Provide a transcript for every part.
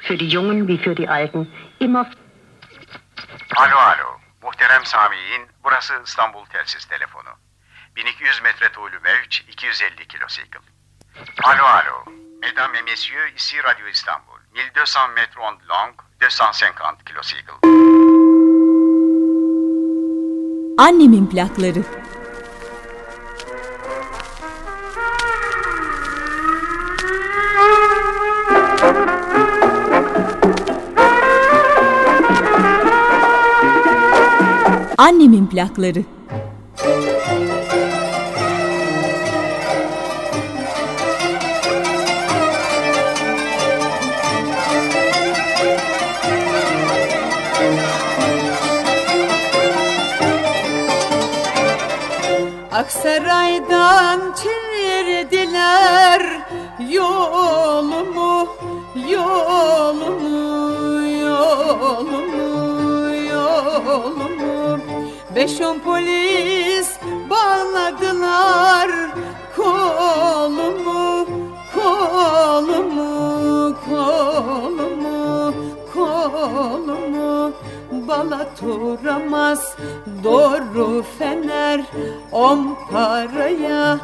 Für die Jungen wie für die Alten immer... Alo alo. Muhterem Sami'in, burası İstanbul Telsiz Telefonu. 1200 metre tuğlu mevç, 250 kilosikl. Alo alo. Mesdames et messieurs, ici Radio Istanbul. 1200 mètres en long, 250 kilosikl. Annemin plakları. Annemin plakları. Aksaray'dan Beş on polis bağladılar kolumu, kolumu, kolumu, kolumu. Balat uğramaz doğru fener On paraya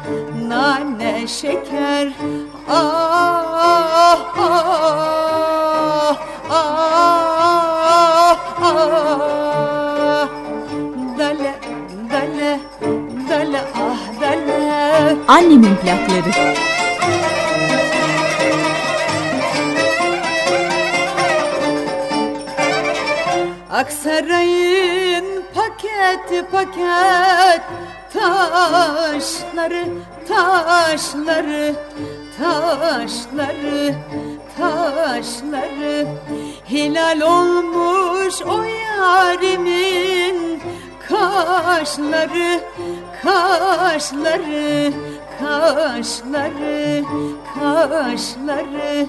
nane şeker Ah ah ah ah Annemin plakları. Aksaray'ın paket paket. Taşları taşları taşları taşları. Hilal olmuş o yarimin kaşları kaşları kaşları kaşları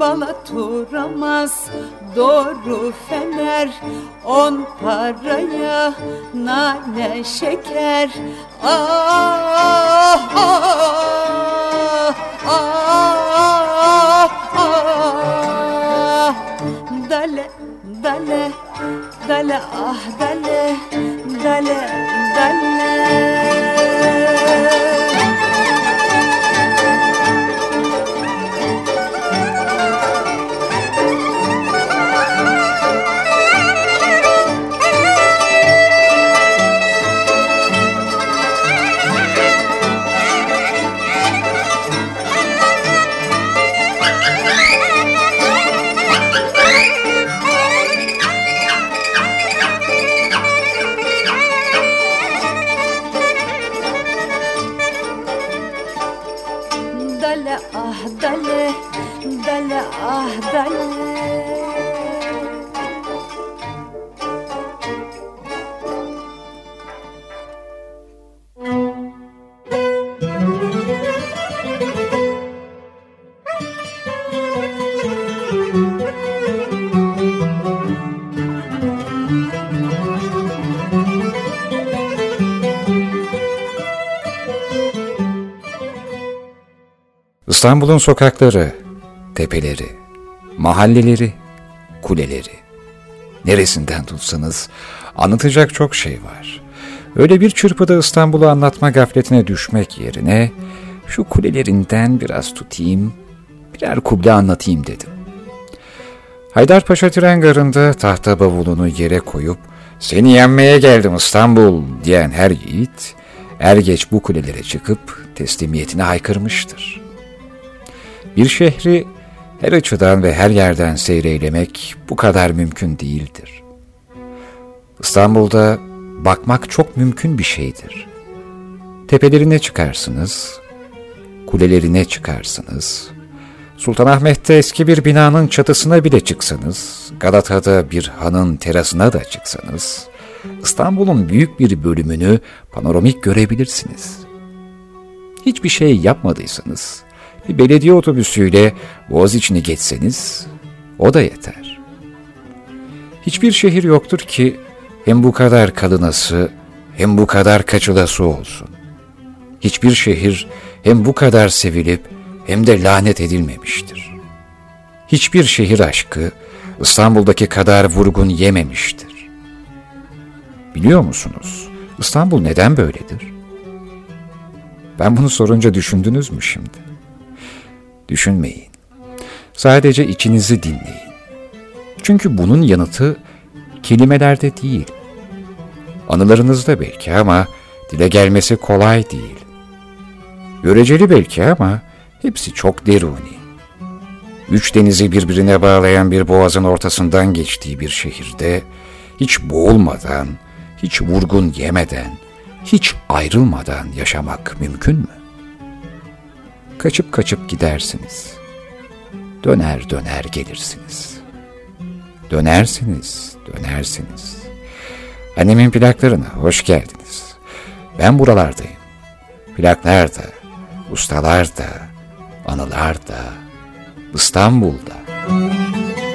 balat uğramaz doğru fener on paraya nane şeker. Ah ah ah ah. Dale dale dale ah dale dale dale İstanbul'un sokakları, tepeleri, mahalleleri, kuleleri. Neresinden tutsanız anlatacak çok şey var. Öyle bir çırpıda İstanbul'u anlatma gafletine düşmek yerine şu kulelerinden biraz tutayım, birer kuble anlatayım dedim. Haydarpaşa tren garında tahta bavulunu yere koyup seni yenmeye geldim İstanbul diyen her yiğit er geç bu kulelere çıkıp teslimiyetine haykırmıştır. Bir şehri her açıdan ve her yerden seyreylemek bu kadar mümkün değildir. İstanbul'da bakmak çok mümkün bir şeydir. Tepelerine çıkarsınız, kulelerine çıkarsınız, Sultanahmet'te eski bir binanın çatısına bile çıksanız, Galata'da bir hanın terasına da çıksanız, İstanbul'un büyük bir bölümünü panoramik görebilirsiniz. Hiçbir şey yapmadıysanız, bir belediye otobüsüyle boğaz içini geçseniz, o da yeter. Hiçbir şehir yoktur ki hem bu kadar kalınası hem bu kadar kaçılası olsun. Hiçbir şehir hem bu kadar sevilip hem de lanet edilmemiştir. Hiçbir şehir aşkı İstanbul'daki kadar vurgun yememiştir. Biliyor musunuz? İstanbul neden böyledir? Ben bunu sorunca düşündünüz mü şimdi? Düşünmeyin. Sadece içinizi dinleyin. Çünkü bunun yanıtı kelimelerde değil. Anılarınızda belki ama dile gelmesi kolay değil. Göreceli belki ama hepsi çok deruni. Üç denizi birbirine bağlayan bir boğazın ortasından geçtiği bir şehirde hiç boğulmadan, hiç vurgun yemeden, hiç ayrılmadan yaşamak mümkün mü? Kaçıp kaçıp gidersiniz. Döner döner gelirsiniz. Dönersiniz, dönersiniz. Annemin plaklarına hoş geldiniz. Ben buralardayım. Plaklar da, ustalar da, anılar da, İstanbul'da. Annemin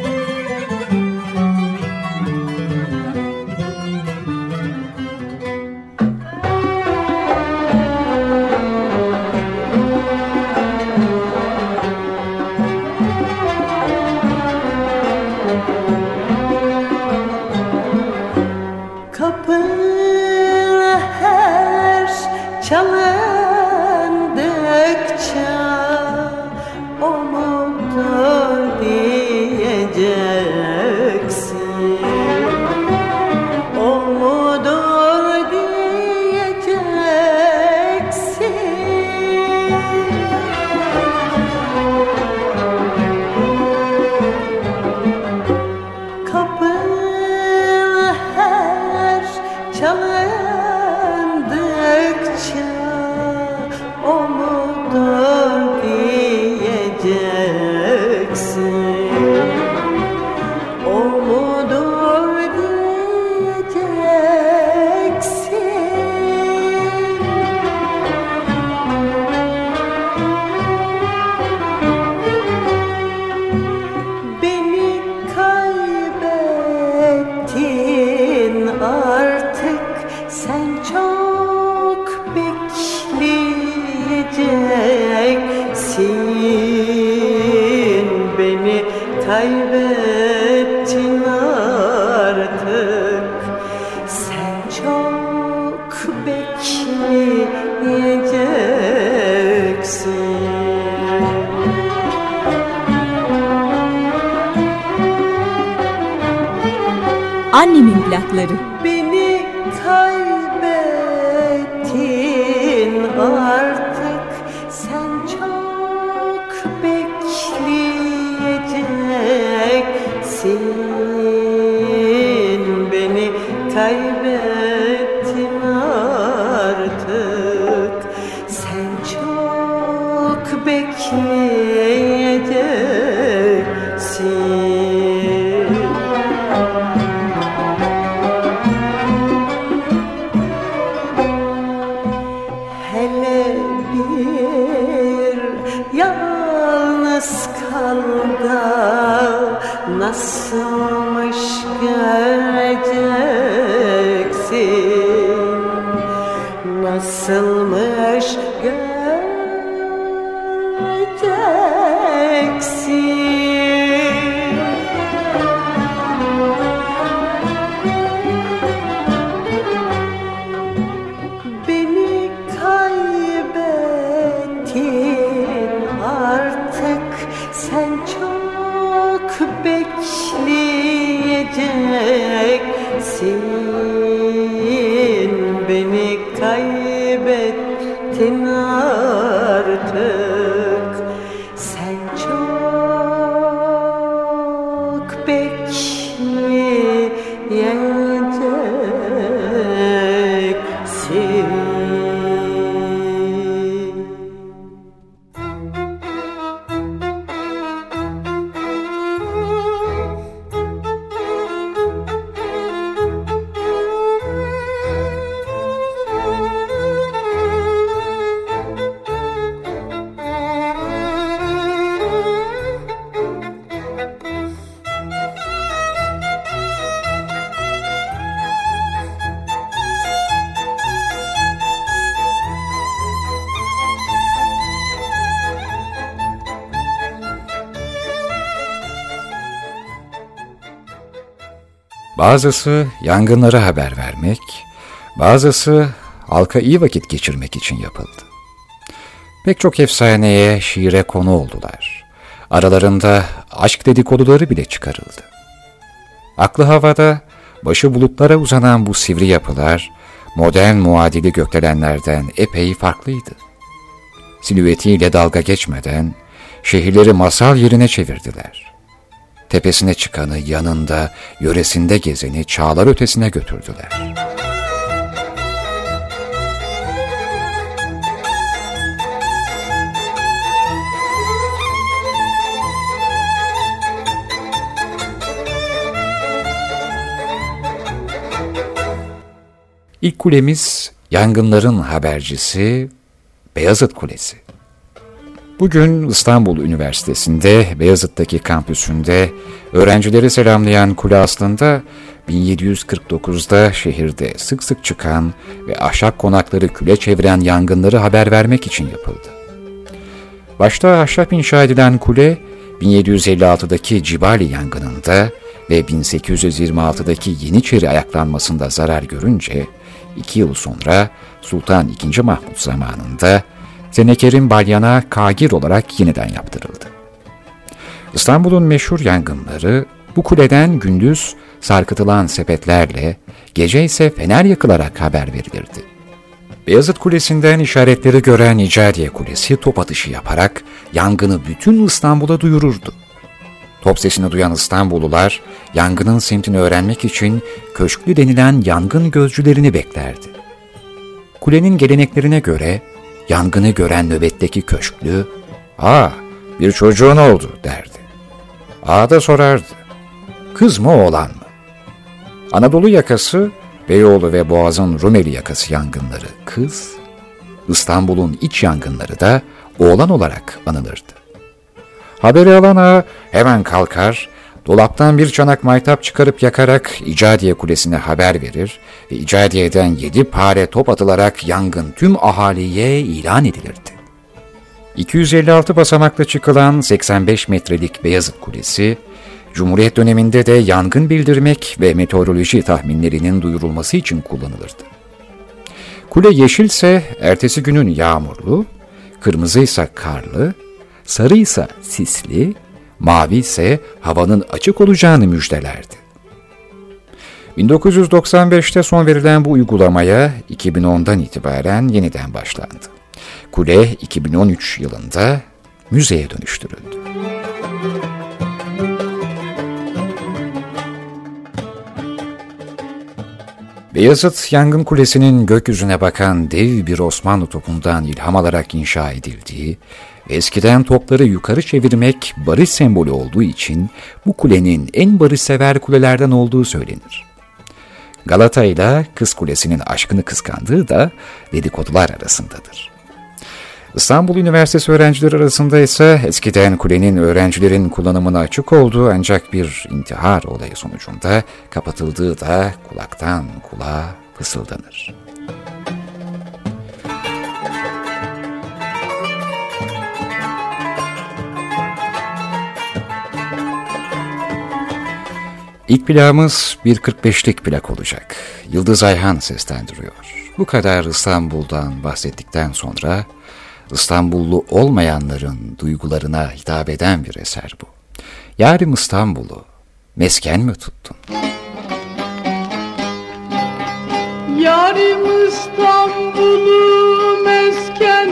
Bazısı yangınlara haber vermek, bazısı halka iyi vakit geçirmek için yapıldı. Pek çok efsaneye, şiire konu oldular. Aralarında aşk dedikoduları bile çıkarıldı. Aklı havada, başı bulutlara uzanan bu sivri yapılar, modern muadili gökdelenlerden epey farklıydı. Silüetiyle dalga geçmeden, şehirleri masal yerine çevirdiler. Tepesine çıkanı yanında, yöresinde gezeni çağlar ötesine götürdüler. İlk kulemiz yangınların habercisi Beyazıt Kulesi. Bugün İstanbul Üniversitesi'nde Beyazıt'taki kampüsünde öğrencileri selamlayan kule aslında 1749'da şehirde sık sık çıkan ve ahşap konakları küle çeviren yangınları haber vermek için yapıldı. Başta ahşap inşa edilen kule 1756'daki Cibali yangınında ve 1826'daki Yeniçeri ayaklanmasında zarar görünce iki yıl sonra Sultan II. Mahmut zamanında Zeneker'in balyana kagir olarak yeniden yaptırıldı. İstanbul'un meşhur yangınları bu kuleden gündüz sarkıtılan sepetlerle, gece ise fener yakılarak haber verilirdi. Beyazıt Kulesi'nden işaretleri gören İcadiye Kulesi top atışı yaparak yangını bütün İstanbul'a duyururdu. Top sesini duyan İstanbullular yangının semtini öğrenmek için köşklü denilen yangın gözcülerini beklerdi. Kulenin geleneklerine göre yangını gören nöbetteki köşklü, ''Aa bir çocuğun oldu.'' derdi. Ağa da sorardı, ''Kız mı oğlan mı?'' Anadolu yakası, Beyoğlu ve Boğaz'ın Rumeli yakası yangınları kız, İstanbul'un iç yangınları da oğlan olarak anılırdı. Haberi alan ağa hemen kalkar, dolaptan bir çanak maytap çıkarıp yakarak İcadiye Kulesi'ne haber verir ve İcadiye'den yedi pare top atılarak yangın tüm ahaliye ilan edilirdi. 256 basamakla çıkılan 85 metrelik Beyazıt Kulesi, Cumhuriyet döneminde de yangın bildirmek ve meteoroloji tahminlerinin duyurulması için kullanılırdı. Kule yeşilse ertesi günün yağmurlu, kırmızıysa karlı, sarı ise sisli, mavi ise havanın açık olacağını müjdelerdi. 1995'te son verilen bu uygulamaya 2010'dan itibaren yeniden başlandı. Kule 2013 yılında müzeye dönüştürüldü. Beyazıt Yangın Kulesi'nin gökyüzüne bakan dev bir Osmanlı topundan ilham alarak inşa edildiği eskiden topları yukarı çevirmek barış sembolü olduğu için bu kulenin en barışsever kulelerden olduğu söylenir. Galata ile Kız Kulesi'nin aşkını kıskandığı da dedikodular arasındadır. İstanbul Üniversitesi öğrencileri arasında ise eskiden kulenin öğrencilerin kullanımına açık olduğu ancak bir intihar olayı sonucunda kapatıldığı da kulaktan kulağa fısıldanır. İlk plağımız bir 45'lik plak olacak. Yıldız Ayhan seslendiriyor. Bu kadar İstanbul'dan bahsettikten sonra İstanbullu olmayanların duygularına hitap eden bir eser bu. Yarim İstanbul'u mesken mi tuttun? Yarim İstanbul'u mesken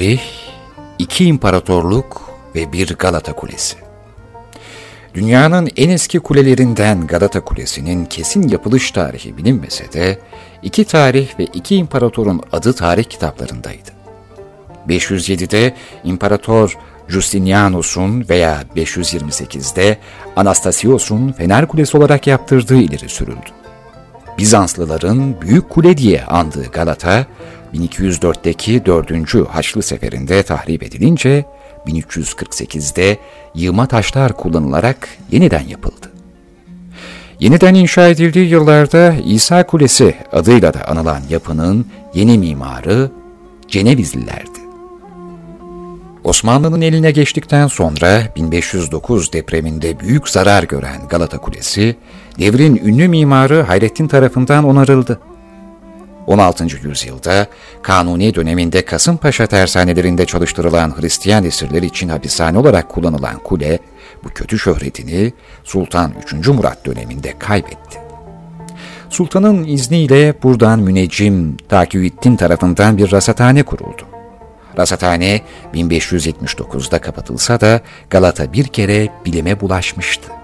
tarih, iki imparatorluk ve bir Galata Kulesi. Dünyanın en eski kulelerinden Galata Kulesi'nin kesin yapılış tarihi bilinmese de iki tarih ve iki imparatorun adı tarih kitaplarındaydı. 507'de İmparator Justinianus'un veya 528'de Anastasios'un Fener Kulesi olarak yaptırdığı ileri sürüldü. Bizanslıların Büyük Kule diye andığı Galata, 1204'teki 4. Haçlı Seferi'nde tahrip edilince, 1348'de yığma taşlar kullanılarak yeniden yapıldı. Yeniden inşa edildiği yıllarda İsa Kulesi adıyla da anılan yapının yeni mimarı Cenevizlilerdi. Osmanlı'nın eline geçtikten sonra 1509 depreminde büyük zarar gören Galata Kulesi, devrin ünlü mimarı Hayrettin tarafından onarıldı. 16. yüzyılda Kanuni döneminde Kasımpaşa tersanelerinde çalıştırılan Hristiyan esirler için hapishane olarak kullanılan kule, bu kötü şöhretini Sultan 3. Murat döneminde kaybetti. Sultanın izniyle buradan müneccim Takiyüddin tarafından bir rasathane kuruldu. Rasathane 1579'da kapatılsa da Galata bir kere bilime bulaşmıştı.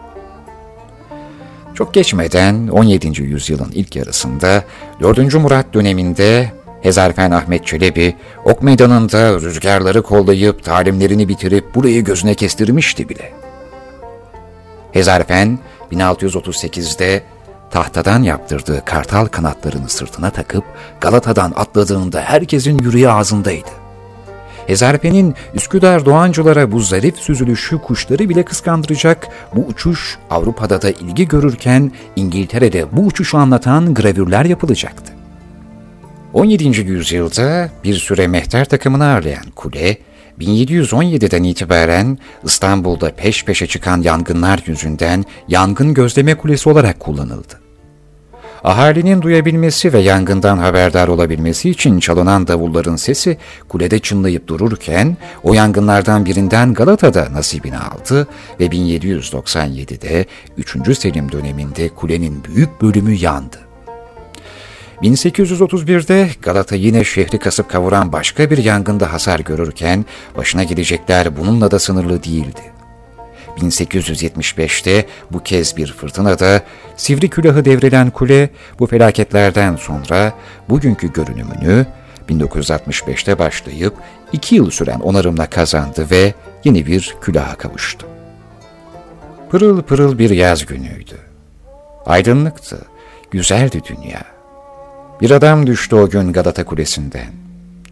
Çok geçmeden 17. yüzyılın ilk yarısında 4. Murat döneminde Hezarfen Ahmet Çelebi ok meydanında rüzgarları kollayıp talimlerini bitirip burayı gözüne kestirmişti bile. Hezarfen 1638'de tahtadan yaptırdığı kartal kanatlarını sırtına takıp Galata'dan atladığında herkesin yüreği ağzındaydı. Hezarfen'in Üsküdar Doğancılara bu zarif süzülüşü kuşları bile kıskandıracak bu uçuş Avrupa'da da ilgi görürken İngiltere'de bu uçuşu anlatan gravürler yapılacaktı. 17. yüzyılda bir süre mehter takımını ağırlayan kule, 1717'den itibaren İstanbul'da peş peşe çıkan yangınlar yüzünden yangın gözleme kulesi olarak kullanıldı. Ahalinin duyabilmesi ve yangından haberdar olabilmesi için çalınan davulların sesi kulede çınlayıp dururken o yangınlardan birinden Galata'da nasibini aldı ve 1797'de 3. Selim döneminde kulenin büyük bölümü yandı. 1831'de Galata yine şehri kasıp kavuran başka bir yangında hasar görürken başına gelecekler bununla da sınırlı değildi. 1875'te bu kez bir fırtınada sivri külahı devrilen kule bu felaketlerden sonra bugünkü görünümünü 1965'te başlayıp iki yıl süren onarımla kazandı ve yeni bir külaha kavuştu. Pırıl pırıl bir yaz günüydü. Aydınlıktı, güzeldi dünya. Bir adam düştü o gün Galata Kulesi'nden.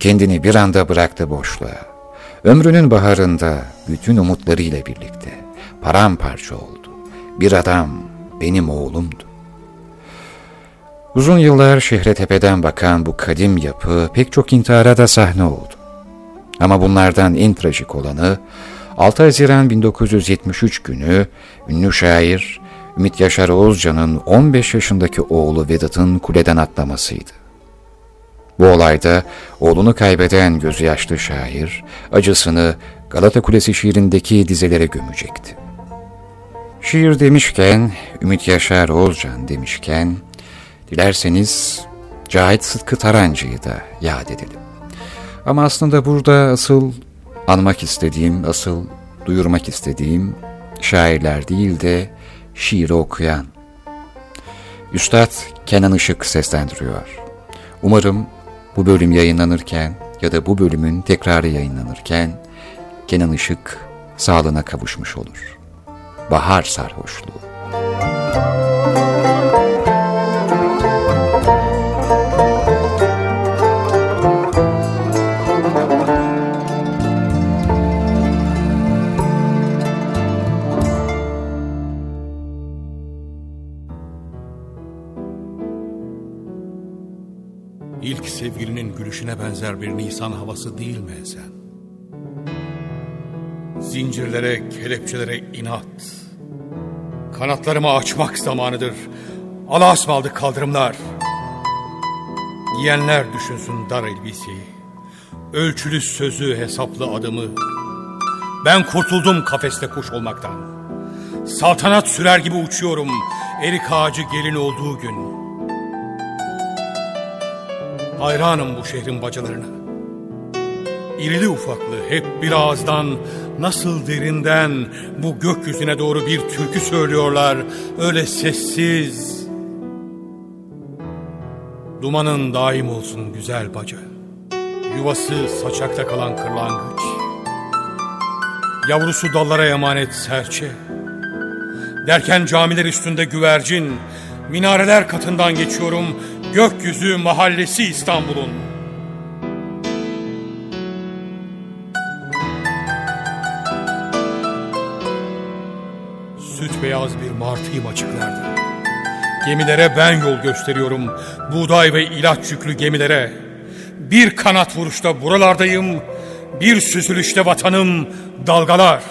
Kendini bir anda bıraktı boşluğa. Ömrünün baharında bütün umutlarıyla birlikte paramparça oldu. Bir adam benim oğlumdu. Uzun yıllar şehre tepeden bakan bu kadim yapı pek çok intihara da sahne oldu. Ama bunlardan en trajik olanı 6 Haziran 1973 günü ünlü şair Ümit Yaşar Oğuzcan'ın 15 yaşındaki oğlu Vedat'ın kuleden atlamasıydı. Bu olayda oğlunu kaybeden gözü yaşlı şair acısını Galata Kulesi şiirindeki dizelere gömecekti. Şiir demişken, Ümit Yaşar Oğuzcan demişken, dilerseniz Cahit Sıtkı Tarancı'yı da yad edelim. Ama aslında burada asıl anmak istediğim, asıl duyurmak istediğim şairler değil de şiiri okuyan. Üstad Kenan Işık seslendiriyor. Umarım bu bölüm yayınlanırken ya da bu bölümün tekrarı yayınlanırken Kenan Işık sağlığına kavuşmuş olur. Bahar sarhoşluğu. İlk sevgilinin gülüşüne benzer bir Nisan havası değil mi sen? Zincirlere, kelepçelere inat. Kanatlarımı açmak zamanıdır. Allah'a ısmarladık kaldırımlar. Yiyenler düşünsün dar elbiseyi. Ölçülü sözü, hesaplı adımı. Ben kurtuldum kafeste kuş olmaktan. Saltanat sürer gibi uçuyorum. Erik ağacı gelin olduğu gün. Hayranım bu şehrin bacalarına. İrili ufaklı hep bir ağızdan nasıl derinden bu gökyüzüne doğru bir türkü söylüyorlar öyle sessiz. Dumanın daim olsun güzel baca. Yuvası saçakta kalan kırlangıç. Yavrusu dallara emanet serçe. Derken camiler üstünde güvercin, minareler katından geçiyorum, gökyüzü mahallesi İstanbul'un. Süt beyaz bir martıyım açıklarda. Gemilere ben yol gösteriyorum, buğday ve ilaç yüklü gemilere. Bir kanat vuruşta buralardayım, bir süzülüşte vatanım. Dalgalar.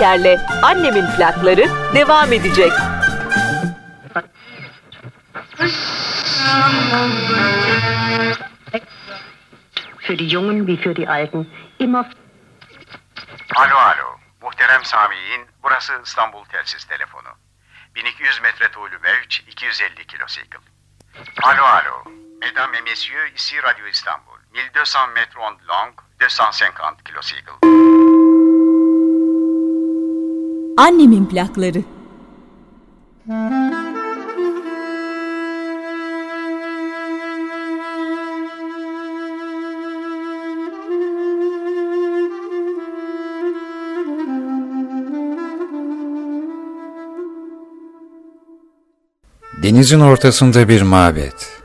Çetin Erker'le Annemin plakları devam edecek. Für die Jungen wie für die Alten immer Alo alo. Muhterem Sami'in burası İstanbul Telsiz Telefonu. 1200 metre tuğlu mevç 250 kilosikl. Alo alo. Mesdames et messieurs, ici Radio İstanbul. 1200 mètres ondes longues, 250 kilosikl. Annemin plakları. Denizin ortasında bir mabet.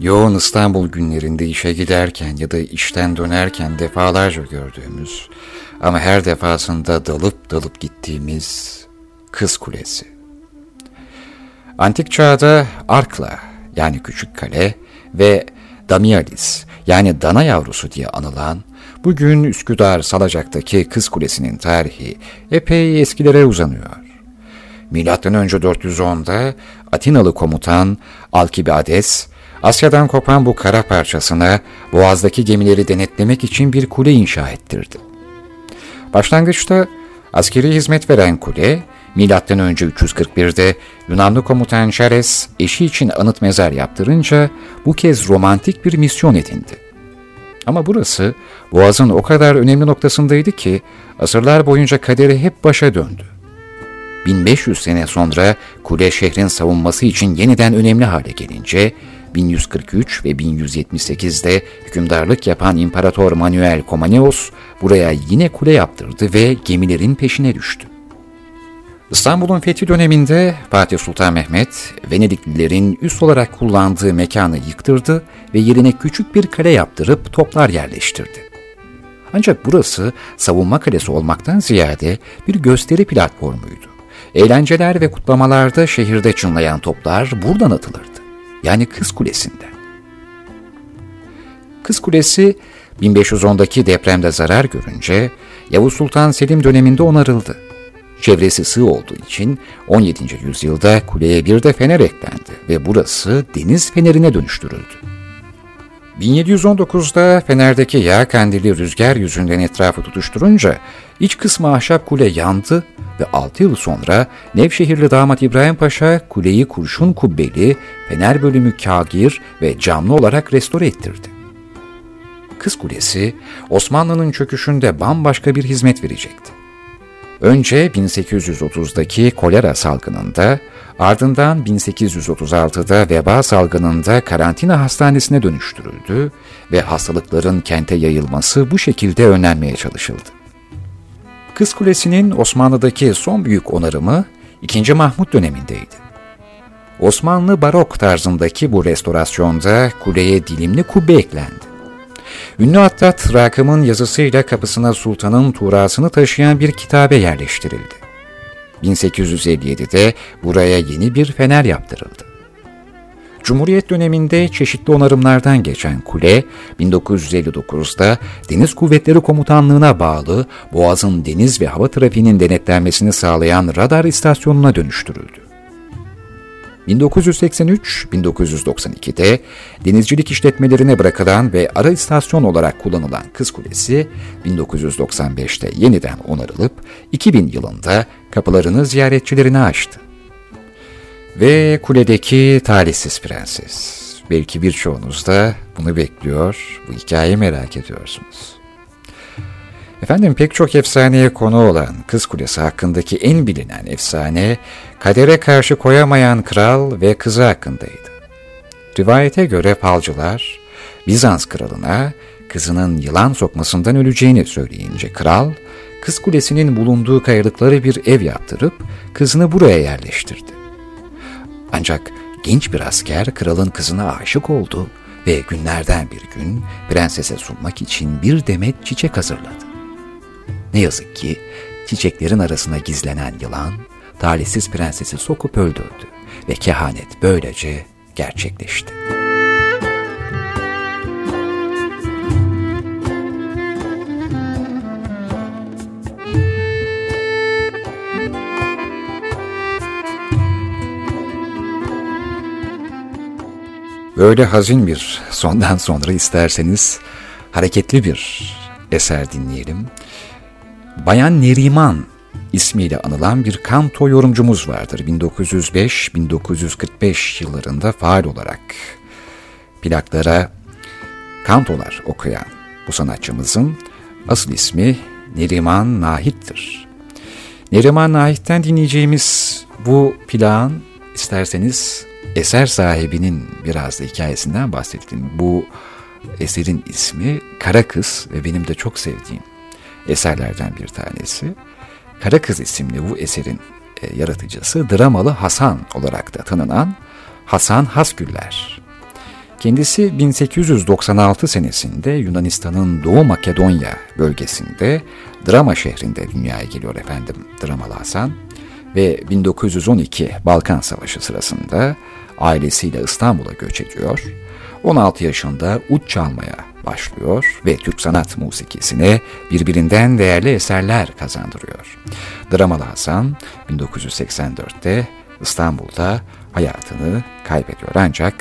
Yoğun İstanbul günlerinde işe giderken ya da işten dönerken defalarca gördüğümüz ama her defasında dalıp dalıp gittiğimiz Kız Kulesi. Antik çağda Arkla yani küçük kale ve Damialis yani dana yavrusu diye anılan bugün Üsküdar Salacak'taki Kız Kulesi'nin tarihi epey eskilere uzanıyor. Milattan önce 410'da Atinalı komutan Alkibiades Asya'dan kopan bu kara parçasına boğazdaki gemileri denetlemek için bir kule inşa ettirdi. Başlangıçta askeri hizmet veren kule, önce 341'de Yunanlı komutan Şares eşi için anıt mezar yaptırınca bu kez romantik bir misyon edindi. Ama burası boğazın o kadar önemli noktasındaydı ki asırlar boyunca kaderi hep başa döndü. 1500 sene sonra kule şehrin savunması için yeniden önemli hale gelince 1143 ve 1178'de hükümdarlık yapan İmparator Manuel Komnenos buraya yine kule yaptırdı ve gemilerin peşine düştü. İstanbul'un fethi döneminde Fatih Sultan Mehmet, Venediklilerin üst olarak kullandığı mekanı yıktırdı ve yerine küçük bir kale yaptırıp toplar yerleştirdi. Ancak burası savunma kalesi olmaktan ziyade bir gösteri platformuydu. Eğlenceler ve kutlamalarda şehirde çınlayan toplar buradan atılırdı. Yani Kız Kulesi'nden. Kız Kulesi 1510'daki depremde zarar görünce Yavuz Sultan Selim döneminde onarıldı. Çevresi sığ olduğu için 17. yüzyılda kuleye bir de fener eklendi ve burası deniz fenerine dönüştürüldü. 1719'da Fener'deki yağ kandili rüzgar yüzünden etrafı tutuşturunca iç kısmı ahşap kule yandı ve 6 yıl sonra Nevşehirli damat İbrahim Paşa kuleyi kurşun kubbeli, fener bölümü kagir ve camlı olarak restore ettirdi. Kız Kulesi Osmanlı'nın çöküşünde bambaşka bir hizmet verecekti. Önce 1830'daki kolera salgınında, ardından 1836'da veba salgınında karantina hastanesine dönüştürüldü ve hastalıkların kente yayılması bu şekilde önlenmeye çalışıldı. Kız Kulesi'nin Osmanlı'daki son büyük onarımı 2. Mahmut dönemindeydi. Osmanlı barok tarzındaki bu restorasyonda kuleye dilimli kubbe eklendi. Ünlü Hattat Rakım'ın yazısıyla kapısına sultanın tuğrasını taşıyan bir kitabe yerleştirildi. 1857'de buraya yeni bir fener yaptırıldı. Cumhuriyet döneminde çeşitli onarımlardan geçen kule, 1959'da Deniz Kuvvetleri Komutanlığı'na bağlı Boğaz'ın deniz ve hava trafiğinin denetlenmesini sağlayan radar istasyonuna dönüştürüldü. 1983-1992'de denizcilik işletmelerine bırakılan ve ara istasyon olarak kullanılan Kız Kulesi, 1995'te yeniden onarılıp 2000 yılında kapılarını ziyaretçilerine açtı. Ve kuledeki talihsiz prenses. Belki birçoğunuz da bunu bekliyor, bu hikayeyi merak ediyorsunuz. Efendim pek çok efsaneye konu olan Kız Kulesi hakkındaki en bilinen efsane, kadere karşı koyamayan kral ve kızı hakkındaydı. Rivayete göre falcılar, Bizans kralına kızının yılan sokmasından öleceğini söyleyince kral, Kız Kulesi'nin bulunduğu kayalıkları bir ev yaptırıp kızını buraya yerleştirdi. Ancak genç bir asker kralın kızına aşık oldu ve günlerden bir gün prensese sunmak için bir demet çiçek hazırladı. Ne yazık ki çiçeklerin arasına gizlenen yılan talihsiz prensesi sokup öldürdü ve kehanet böylece gerçekleşti. Böyle hazin bir sondan sonra isterseniz hareketli bir eser dinleyelim. Bayan Neriman ismiyle anılan bir kanto yorumcumuz vardır. 1905-1945 yıllarında faal olarak plaklara kantolar okuyan bu sanatçımızın asıl ismi Neriman Nahit'tir. Neriman Nahit'ten dinleyeceğimiz bu plağın isterseniz eser sahibinin biraz da hikayesinden bahsettim. Bu eserin ismi Kara Kız ve benim de çok sevdiğim eserlerden bir tanesi. Kara Kız isimli bu eserin e, yaratıcısı dramalı Hasan olarak da tanınan Hasan Hasgüller. Kendisi 1896 senesinde Yunanistan'ın Doğu Makedonya bölgesinde Drama şehrinde dünyaya geliyor efendim Dramalı Hasan ve 1912 Balkan Savaşı sırasında ailesiyle İstanbul'a göç ediyor. 16 yaşında ut çalmaya başlıyor ve Türk sanat musikisine birbirinden değerli eserler kazandırıyor. Dramalı Hasan 1984'te İstanbul'da hayatını kaybediyor ancak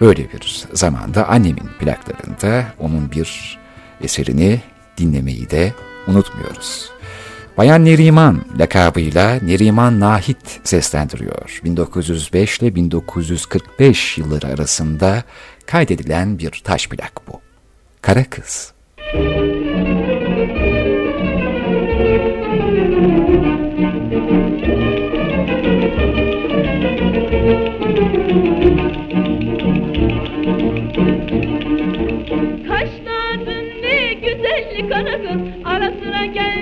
böyle bir zamanda annemin plaklarında onun bir eserini dinlemeyi de unutmuyoruz. Bayan Neriman lakabıyla Neriman Nahit seslendiriyor. 1905 ile 1945 yılları arasında kaydedilen bir taş plak bu. Kara Kız. Kaşların ne güzellik kara kız Ara sıra gel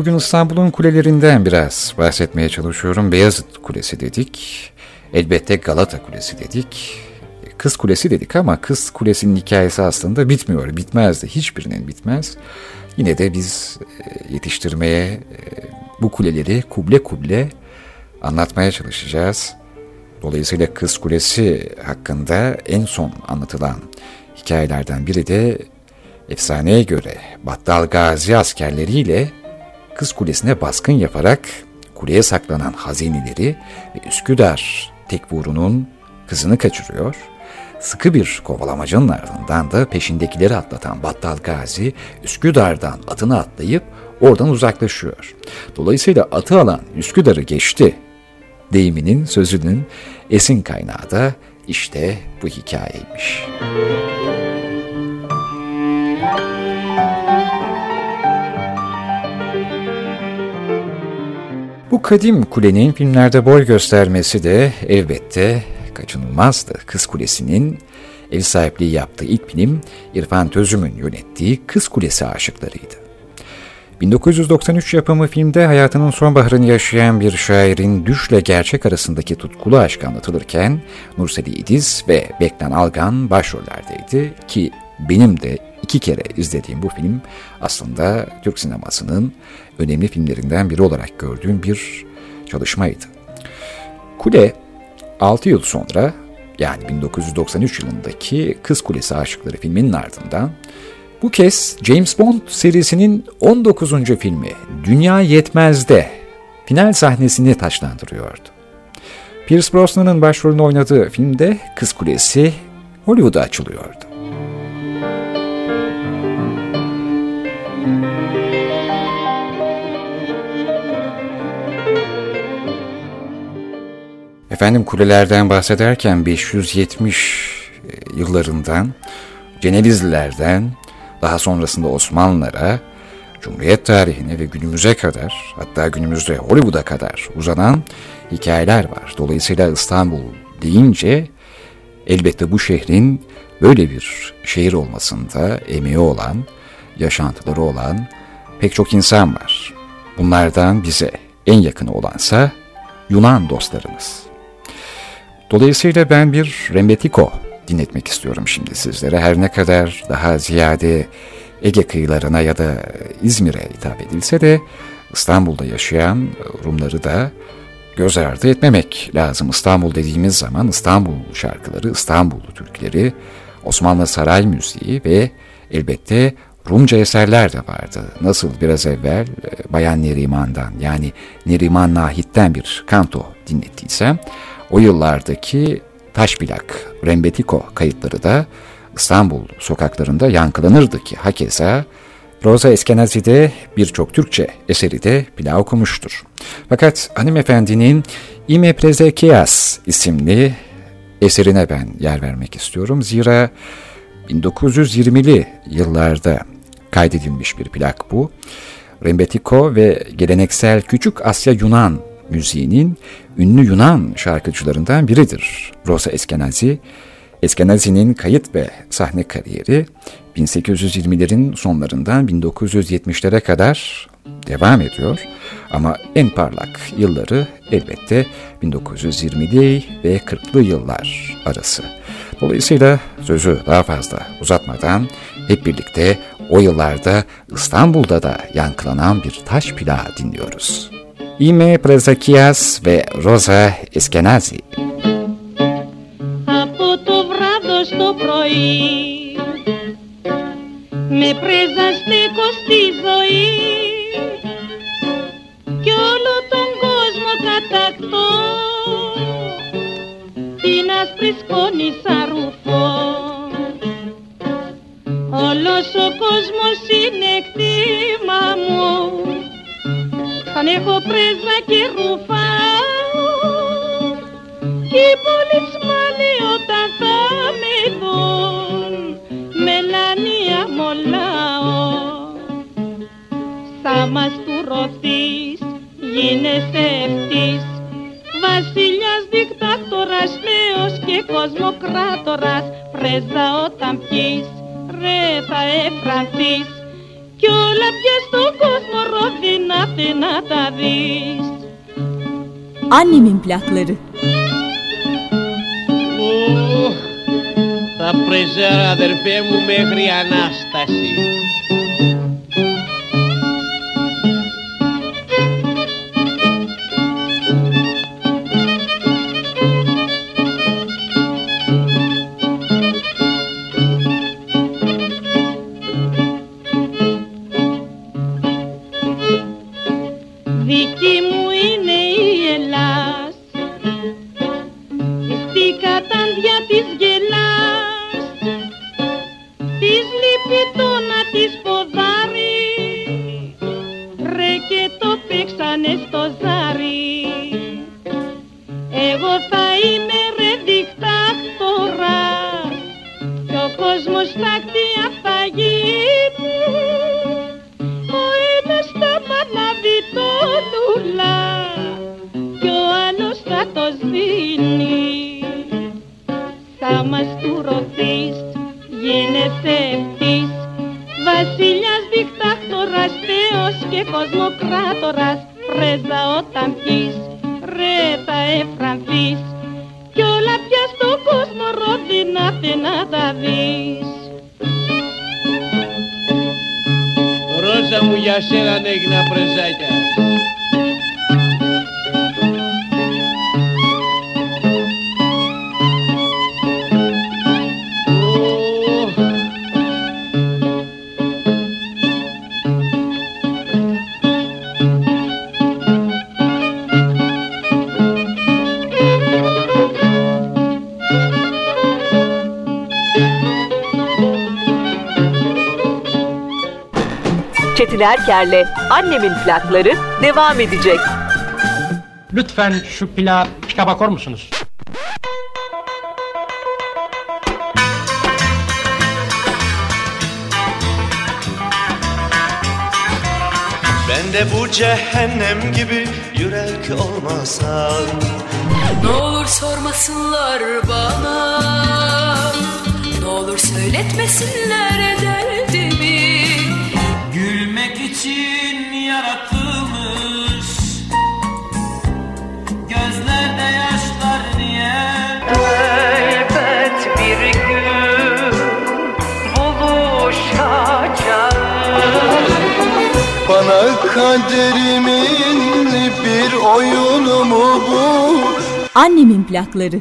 bugün İstanbul'un kulelerinden biraz bahsetmeye çalışıyorum. Beyazıt Kulesi dedik. Elbette Galata Kulesi dedik. Kız Kulesi dedik ama Kız Kulesi'nin hikayesi aslında bitmiyor. Bitmez de hiçbirinin bitmez. Yine de biz e, yetiştirmeye e, bu kuleleri kuble kuble anlatmaya çalışacağız. Dolayısıyla Kız Kulesi hakkında en son anlatılan hikayelerden biri de efsaneye göre Battal Gazi askerleriyle Kız Kulesi'ne baskın yaparak kuleye saklanan hazineleri ve Üsküdar Tekburu'nun kızını kaçırıyor. Sıkı bir kovalamacının ardından da peşindekileri atlatan Battal Gazi Üsküdar'dan atını atlayıp oradan uzaklaşıyor. Dolayısıyla atı alan Üsküdar'ı geçti deyiminin sözünün esin kaynağı da işte bu hikayeymiş. Bu kadim kulenin filmlerde boy göstermesi de elbette kaçınılmazdı. Kız Kulesi'nin ev sahipliği yaptığı ilk film İrfan Tözüm'ün yönettiği Kız Kulesi aşıklarıydı. 1993 yapımı filmde hayatının sonbaharını yaşayan bir şairin düşle gerçek arasındaki tutkulu aşk anlatılırken Nurseli İdiz ve Bektan Algan başrollerdeydi ki benim de iki kere izlediğim bu film aslında Türk sinemasının önemli filmlerinden biri olarak gördüğüm bir çalışmaydı. Kule 6 yıl sonra yani 1993 yılındaki Kız Kulesi Aşıkları filminin ardından bu kez James Bond serisinin 19. filmi Dünya Yetmez'de final sahnesini taşlandırıyordu. Pierce Brosnan'ın başrolünü oynadığı filmde Kız Kulesi Hollywood'a açılıyordu. Efendim kulelerden bahsederken 570 e, yıllarından, Cenevizlilerden, daha sonrasında Osmanlılara, Cumhuriyet tarihine ve günümüze kadar, hatta günümüzde Hollywood'a kadar uzanan hikayeler var. Dolayısıyla İstanbul deyince elbette bu şehrin böyle bir şehir olmasında emeği olan, yaşantıları olan pek çok insan var. Bunlardan bize en yakını olansa Yunan dostlarımız. Dolayısıyla ben bir Rembetiko dinletmek istiyorum şimdi sizlere. Her ne kadar daha ziyade Ege kıyılarına ya da İzmir'e hitap edilse de İstanbul'da yaşayan Rumları da göz ardı etmemek lazım. İstanbul dediğimiz zaman İstanbul şarkıları, İstanbul türküleri, Osmanlı saray müziği ve elbette Rumca eserler de vardı. Nasıl biraz evvel e, Bayan Neriman'dan yani Neriman Nahit'ten bir kanto dinlettiysem o yıllardaki taş plak, rembetiko kayıtları da İstanbul sokaklarında yankılanırdı ki hakeza Rosa Eskenazi'de birçok Türkçe eseri de plak okumuştur. Fakat hanımefendinin İme Prezekias isimli eserine ben yer vermek istiyorum. Zira 1920'li yıllarda kaydedilmiş bir plak bu. Rembetiko ve geleneksel Küçük Asya Yunan müziğinin ünlü Yunan şarkıcılarından biridir Rosa Eskenazi. Eskenazi'nin kayıt ve sahne kariyeri 1820'lerin sonlarından 1970'lere kadar devam ediyor. Ama en parlak yılları elbette 1920'li ve 40'lı yıllar arası. Dolayısıyla sözü daha fazla uzatmadan hep birlikte o yıllarda İstanbul'da da yankılanan bir taş plağı dinliyoruz. Είμαι Πρεζακίας με ροζα Eskenazi. Από το βράδυ στο πρωί με πρέζα στέκω στη ζωή. Και όλο τον κόσμο κατακτώ την άσπρη σκόνη σαρουφό όλος ο κόσμος είναι κτήμα μου. Θα έχω πρέσβα και ρουφάω. Κι οι πολυτσμάνοι όταν θα με δουν. Μελανία μολάω. Θα μας τουρωθείς, γίνεσαι ευτής Βασιλιάς, δικτάκτορας, θεός και κοσμοκράτορας. Πρέζα όταν πιείς, ρε θα εφρανθείς Κι όλα πια στον κόσμο ρόδινα να τα δεις Annemin plakları. Ου, θα πρεζέρα αδερφέ μου μέχρι Ανάσταση. Çetin Erker'le Annemin plakları devam edecek. Lütfen şu plağa pika bakar mısınız? Ben de bu cehennem gibi yürek olmasam Ne olur sormasınlar bana Ne olur söyletmesinler derdimi Bana kaderimin bir oyunu mu bu? Annemin plakları.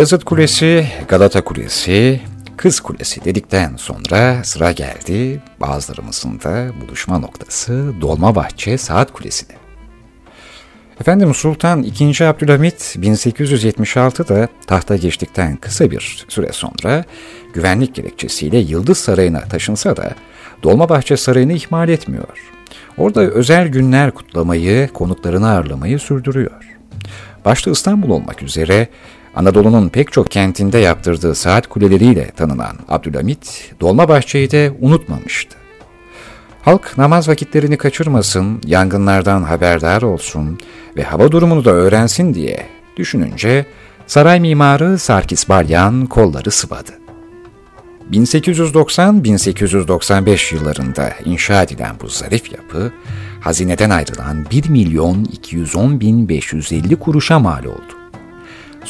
Beyazıt Kulesi, Galata Kulesi, Kız Kulesi dedikten sonra sıra geldi bazılarımızın da buluşma noktası Dolmabahçe Saat Kulesi'ne. Efendim Sultan II. Abdülhamit 1876'da tahta geçtikten kısa bir süre sonra güvenlik gerekçesiyle Yıldız Sarayı'na taşınsa da Dolmabahçe Sarayı'nı ihmal etmiyor. Orada özel günler kutlamayı, konuklarını ağırlamayı sürdürüyor. Başta İstanbul olmak üzere Anadolu'nun pek çok kentinde yaptırdığı saat kuleleriyle tanınan Abdülhamit, Dolmabahçe'yi de unutmamıştı. Halk namaz vakitlerini kaçırmasın, yangınlardan haberdar olsun ve hava durumunu da öğrensin diye düşününce saray mimarı Sarkis Balyan kolları sıvadı. 1890-1895 yıllarında inşa edilen bu zarif yapı, hazineden ayrılan 1 milyon 210 bin 550 kuruşa mal oldu.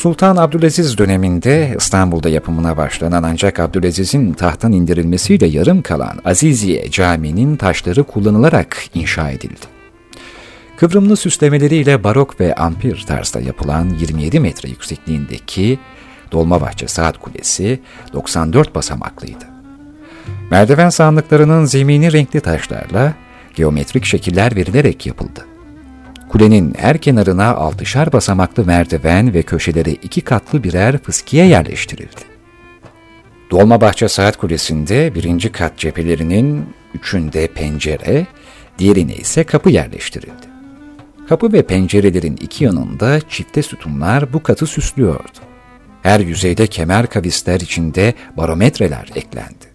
Sultan Abdülaziz döneminde İstanbul'da yapımına başlanan ancak Abdülaziz'in tahttan indirilmesiyle yarım kalan Aziziye Camii'nin taşları kullanılarak inşa edildi. Kıvrımlı süslemeleriyle barok ve ampir tarzda yapılan 27 metre yüksekliğindeki Dolmabahçe Saat Kulesi 94 basamaklıydı. Merdiven sandıklarının zemini renkli taşlarla geometrik şekiller verilerek yapıldı. Kulenin her kenarına altışar basamaklı merdiven ve köşelere iki katlı birer fıskiye yerleştirildi. Dolmabahçe Saat Kulesi'nde birinci kat cephelerinin üçünde pencere, diğerine ise kapı yerleştirildi. Kapı ve pencerelerin iki yanında çifte sütunlar bu katı süslüyordu. Her yüzeyde kemer kavisler içinde barometreler eklendi.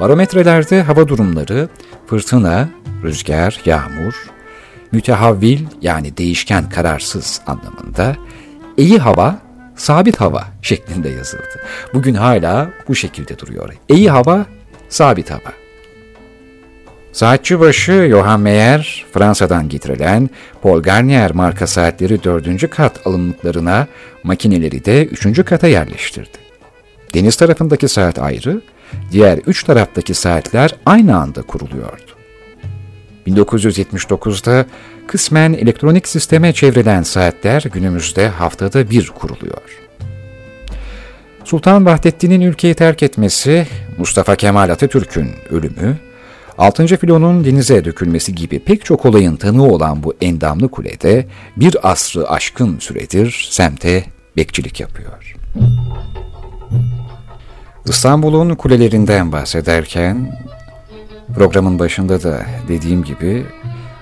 Barometrelerde hava durumları, fırtına, rüzgar, yağmur, mütehavvil yani değişken kararsız anlamında, iyi hava, sabit hava şeklinde yazıldı. Bugün hala bu şekilde duruyor. İyi hava, sabit hava. Saatçıbaşı Johann Meyer, Fransa'dan getirilen Paul Garnier marka saatleri dördüncü kat alımlıklarına, makineleri de üçüncü kata yerleştirdi. Deniz tarafındaki saat ayrı, diğer üç taraftaki saatler aynı anda kuruluyordu. 1979'da kısmen elektronik sisteme çevrilen saatler günümüzde haftada bir kuruluyor. Sultan Vahdettin'in ülkeyi terk etmesi, Mustafa Kemal Atatürk'ün ölümü, 6. filonun denize dökülmesi gibi pek çok olayın tanığı olan bu endamlı kulede bir asrı aşkın süredir semte bekçilik yapıyor. İstanbul'un kulelerinden bahsederken programın başında da dediğim gibi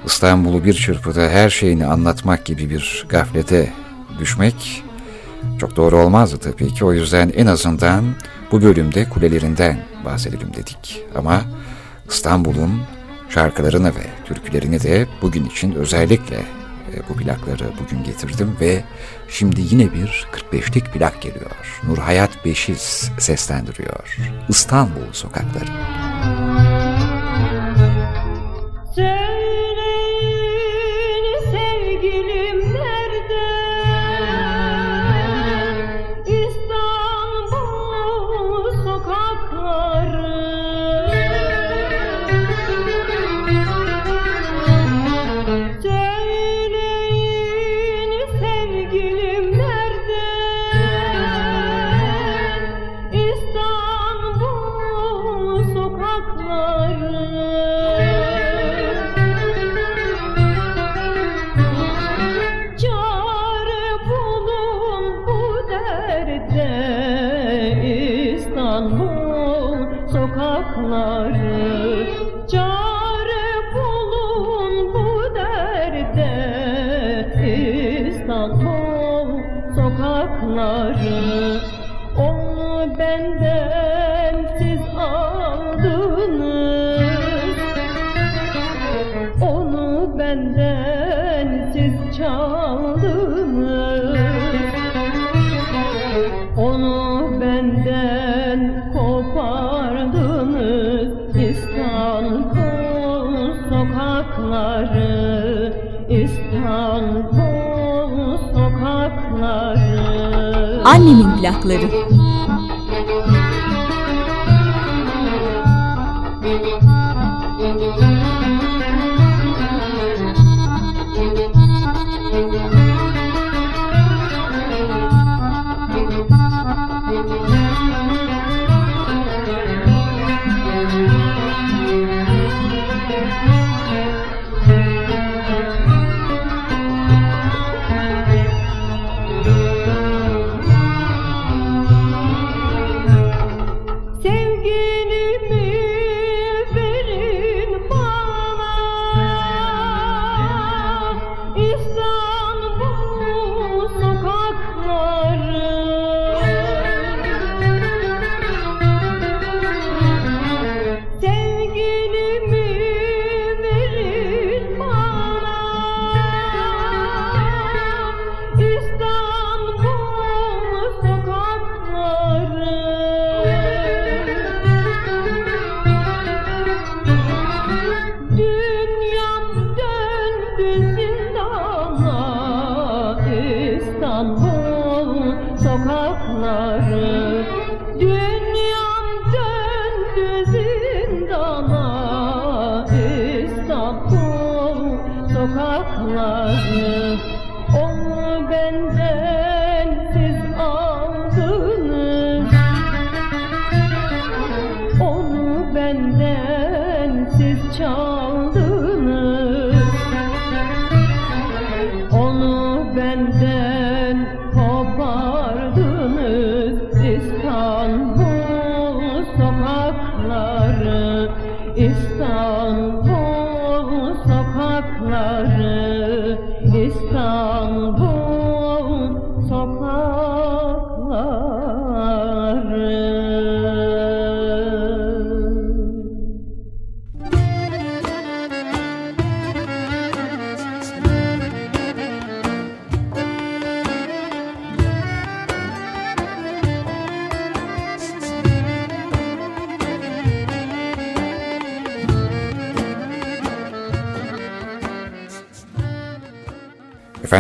İstanbul'u bir çırpıda her şeyini anlatmak gibi bir gaflete düşmek çok doğru olmazdı tabii ki. O yüzden en azından bu bölümde kulelerinden bahsedelim dedik. Ama İstanbul'un şarkılarını ve türkülerini de bugün için özellikle e, bu plakları bugün getirdim ve şimdi yine bir 45'lik plak geliyor. Nur Hayat Beşiz seslendiriyor. İstanbul sokakları. Annemin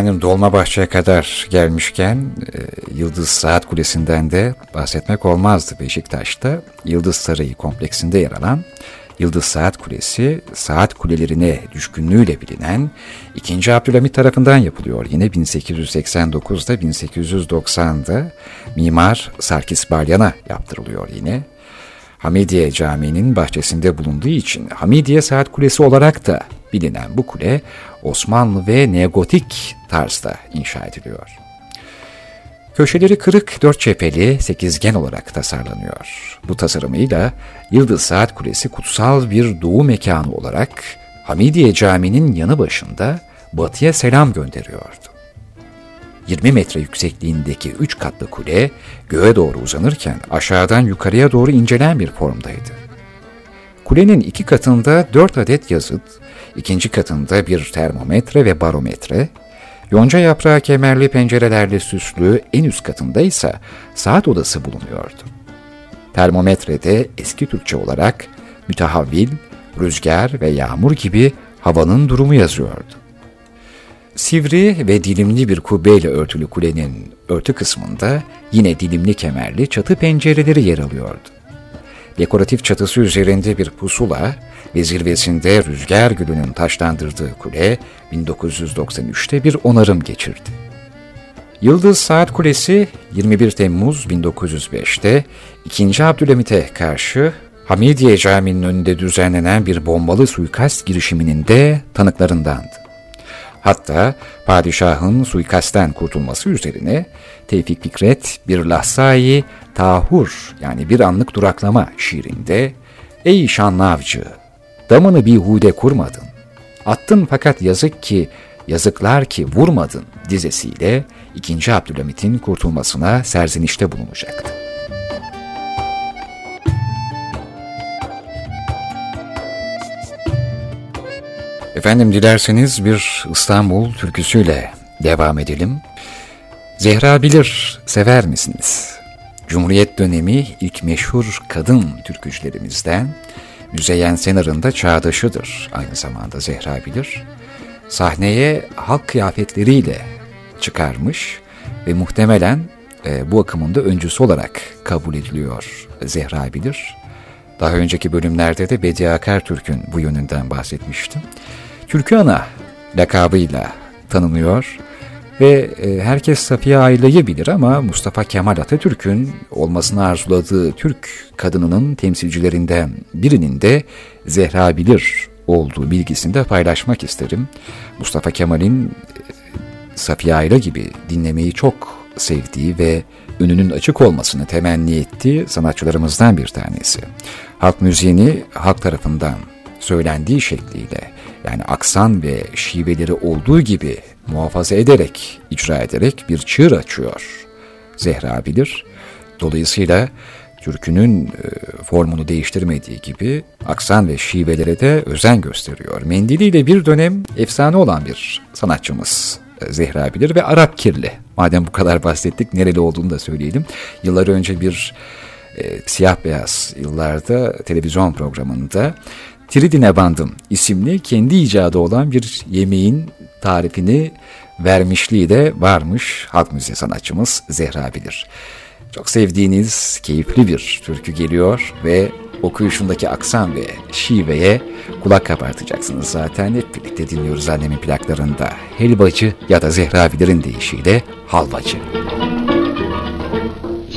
Efendim Dolmabahçe'ye kadar gelmişken e, Yıldız Saat Kulesi'nden de bahsetmek olmazdı. Beşiktaş'ta Yıldız Sarayı kompleksinde yer alan Yıldız Saat Kulesi, saat kulelerine düşkünlüğüyle bilinen 2. Abdülhamit tarafından yapılıyor. Yine 1889'da 1890'da Mimar Sarkis Balyan'a yaptırılıyor yine. Hamidiye Camii'nin bahçesinde bulunduğu için Hamidiye Saat Kulesi olarak da bilinen bu kule Osmanlı ve neogotik tarzda inşa ediliyor. Köşeleri kırık dört cepheli sekizgen olarak tasarlanıyor. Bu tasarımıyla Yıldız Saat Kulesi kutsal bir doğu mekanı olarak Hamidiye Camii'nin yanı başında batıya selam gönderiyordu. 20 metre yüksekliğindeki 3 katlı kule göğe doğru uzanırken aşağıdan yukarıya doğru incelen bir formdaydı. Kulenin iki katında 4 adet yazıt, ikinci katında bir termometre ve barometre, yonca yaprağı kemerli pencerelerle süslü en üst katında ise saat odası bulunuyordu. Termometrede eski Türkçe olarak mütehavvil, rüzgar ve yağmur gibi havanın durumu yazıyordu. Sivri ve dilimli bir kubbeyle örtülü kulenin örtü kısmında yine dilimli kemerli çatı pencereleri yer alıyordu. Dekoratif çatısı üzerinde bir pusula ve zirvesinde rüzgar gülünün taşlandırdığı kule 1993'te bir onarım geçirdi. Yıldız Saat Kulesi 21 Temmuz 1905'te 2. Abdülhamit'e karşı Hamidiye Camii'nin önünde düzenlenen bir bombalı suikast girişiminin de tanıklarındandı. Hatta padişahın suikastten kurtulması üzerine Tevfik Fikret bir lahzayı tahur yani bir anlık duraklama şiirinde Ey şanlı avcı damını bir hude kurmadın. Attın fakat yazık ki yazıklar ki vurmadın dizesiyle 2. Abdülhamit'in kurtulmasına serzenişte bulunacaktı. Efendim dilerseniz bir İstanbul türküsüyle devam edelim. Zehra bilir, sever misiniz? Cumhuriyet dönemi ilk meşhur kadın türkücülerimizden Müzeyyen Senar'ın da çağdaşıdır aynı zamanda Zehra bilir. Sahneye halk kıyafetleriyle çıkarmış ve muhtemelen e, bu akımında öncüsü olarak kabul ediliyor Zehra bilir. Daha önceki bölümlerde de Bediye Akartürk'ün bu yönünden bahsetmiştim. Türkü Ana lakabıyla tanınıyor ve e, herkes Safiye Ayla'yı bilir ama Mustafa Kemal Atatürk'ün olmasını arzuladığı Türk kadınının temsilcilerinden birinin de Zehra Bilir olduğu bilgisini de paylaşmak isterim. Mustafa Kemal'in e, Safiye Ayla gibi dinlemeyi çok sevdiği ve önünün açık olmasını temenni ettiği sanatçılarımızdan bir tanesi. Halk müziğini halk tarafından söylendiği şekliyle yani aksan ve şiveleri olduğu gibi muhafaza ederek, icra ederek bir çığır açıyor. Zehra bilir. Dolayısıyla türkünün e, formunu değiştirmediği gibi aksan ve şivelere de özen gösteriyor. Mendiliyle bir dönem efsane olan bir sanatçımız e, Zehra bilir ve Arap Kirli. Madem bu kadar bahsettik nereli olduğunu da söyleyelim. Yıllar önce bir e, siyah beyaz yıllarda televizyon programında Tridine Bandım isimli kendi icadı olan bir yemeğin tarifini vermişliği de varmış halk müziği sanatçımız Zehra Bilir. Çok sevdiğiniz keyifli bir türkü geliyor ve okuyuşundaki aksan ve şiveye kulak kabartacaksınız zaten. Hep birlikte dinliyoruz annemin plaklarında. Helvacı ya da Zehravilerin deyişiyle halvacı.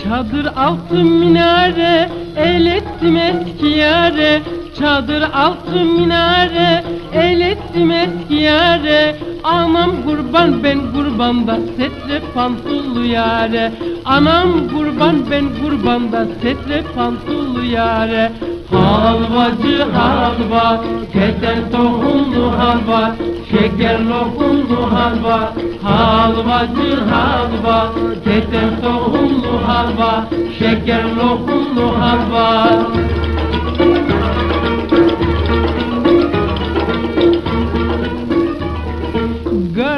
Çadır altı minare el ettim eski yare Çadır altı minare el ettim eski yare Anam kurban ben kurbanda setre pantullu yare. Anam kurban ben kurbanda setre pantullu yare. Halvacı halva, keten tohumlu halva Şeker lokumlu halva, halvacı halva Keten tohumlu halva, şeker lokumlu halva